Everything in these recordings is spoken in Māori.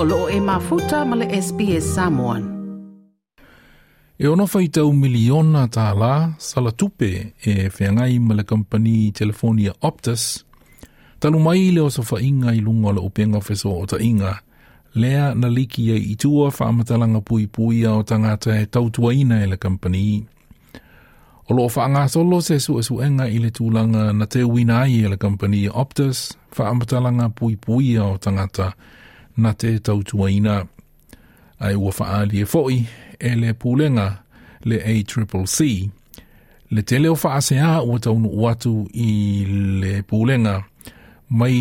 o e mafuta ma le SPS Samoan. E ono fai o miliona tā la, tupe e whiangai ma le kampani Telefonia Optus, talu mai le o sa whainga i lunga le upenga whesua o ta inga, lea na liki e i tua whaamatalanga pui pui o tangata e tautuaina e le company. O loo whaanga solo se su e suenga i le tūlanga na te uina e le company Optus, whaamatalanga pui pui o tangata na te tautuaina. Ai ua whaali e foi e le pūlenga le ACCC. Le te leo whaasea ua taunu uatu i le pūlenga mai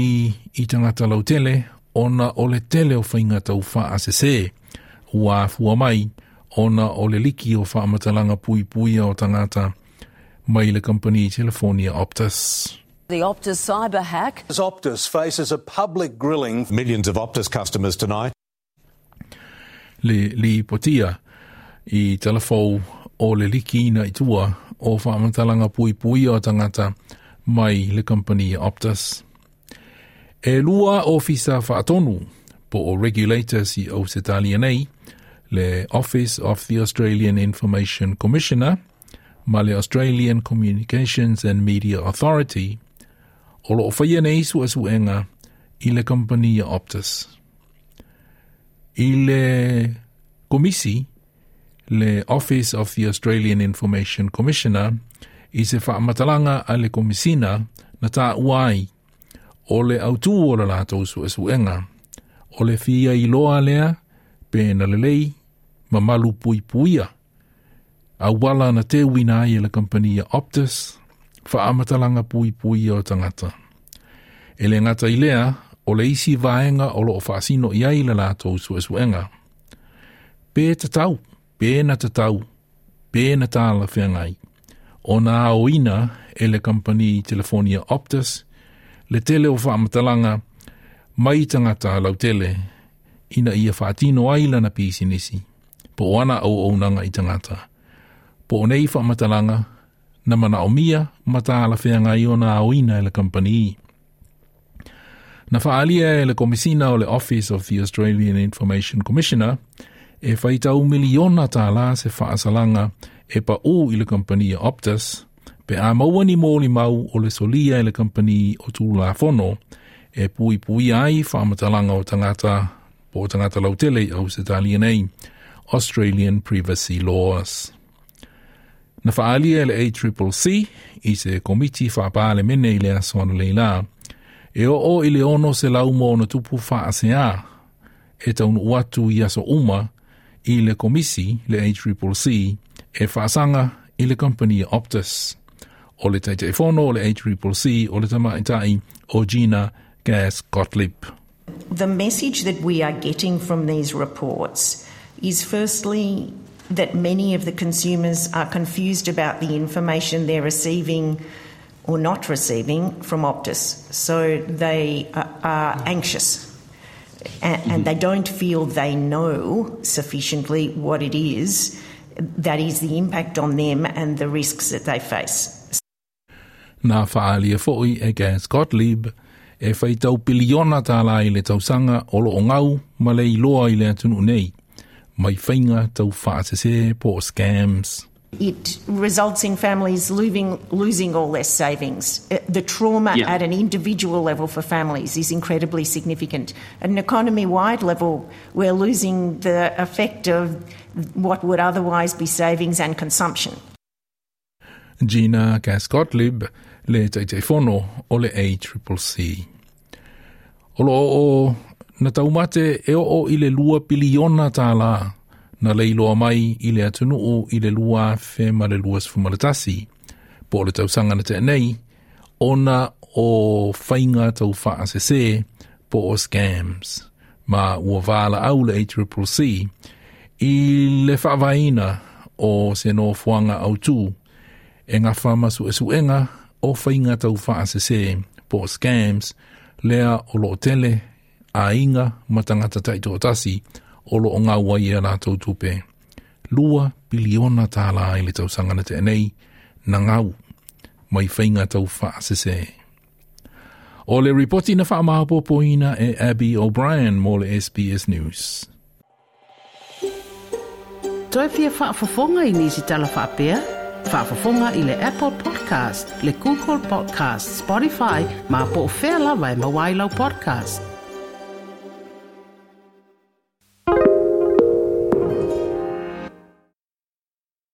i tangata lau tele ona o le tele o whainga tau whaasese ua fua mai ona o le liki o whaamatalanga pui pui o tangata mai le company Telefonia Optus. The Optus cyber hack. As Optus faces a public grilling. Millions of Optus customers tonight. Le li potia i telefou o le liki ina i tua o whaamantalanga pui pui o tangata mai le company Optus. E lua ofisa whaatonu po o regulator si o nei le Office of the Australian Information Commissioner ma le Australian Communications and Media Authority – o loo nei su asuenga i le kompania Optus. I le komisi, le Office of the Australian Information Commissioner, i se whaamatalanga a le komisina na tā uai o le autu o la lātou su asuenga, o le fia i loa lea, pēna lelei, ma malu pui puia, a wala na te wina i le kompania Optus, fa amatalanga pui pui o tangata. E le ngata ilea, o le isi vaenga o lo o whaasino i aile la tō su esu enga. Pē te tau, pē na te tau, pē na tāla whiangai. O nā o ina e le company Telefonia Optus, le tele o whaamatalanga, mai tangata lau tele, ina ia fatino aila na pisi nisi, po ana au au nanga i tangata. Po nei whaamatalanga, na mana o mia ma ta ala fea ngai o e na awina e la kampani. Na faalia e la komisina o le Office of the Australian Information Commissioner e faita u miliona ta ala se faasalanga e pa u i la kampani e Optus pe a maua ni mōli mau o le solia e la kampani o tūru la fono e pui pui ai whaamatalanga o tangata po tangata lau tele au se talia nei, Australian Privacy Laws. Na whaalia le ACCC i se komiti whapale i le aswana leila. E o o i le ono se lauma o tupu whaasea e taunu uatu i aso uma i le komisi le ACCC e whaasanga i le company Optus. O le taita o le ACCC o le tamaitai o Gina Gas Gottlieb. The message that we are getting from these reports is firstly that many of the consumers are confused about the information they're receiving or not receiving from Optus. So they are anxious and, mm-hmm. they don't feel they know sufficiently what it is that is the impact on them and the risks that they face. Nā fo'i e ke Scott e whaitau biliona tā lai le tausanga o lo o ngau ma le loa i le atunu nei tau whaatese pō scams. It results in families losing, losing all their savings. Uh, the trauma yeah. at an individual level for families is incredibly significant. At an economy wide level, we're losing the effect of what would otherwise be savings and consumption. Gina gas le teiteifono o le ACCC. c o na taumate e o o ile lua piliona tā la na leiloa mai ile atunu o ile lua fe male lua sifumaletasi. Po le tausanga na te nei, ona o whainga tau wha se po o scams. Ma ua vāla au le ACCC i le whaavaina o seno no fuanga au tū e ngā whamasu e suenga o whainga tau wha se po o scams lea o lo tele a inga matangata tai tō tasi o lo o ngā wai e nā tō tūpē. Lua biliona e tā la i le tau sangana te nei, na ngau, mai whainga tau wha sese. O le ripoti na wha poina e Abby O'Brien mō le SBS News. Toi fia wha fafonga i nisi tala wha pia? Wha fafonga i le Apple Podcast, le Google Podcast, Spotify, ma po fela vai e mawailau podcast.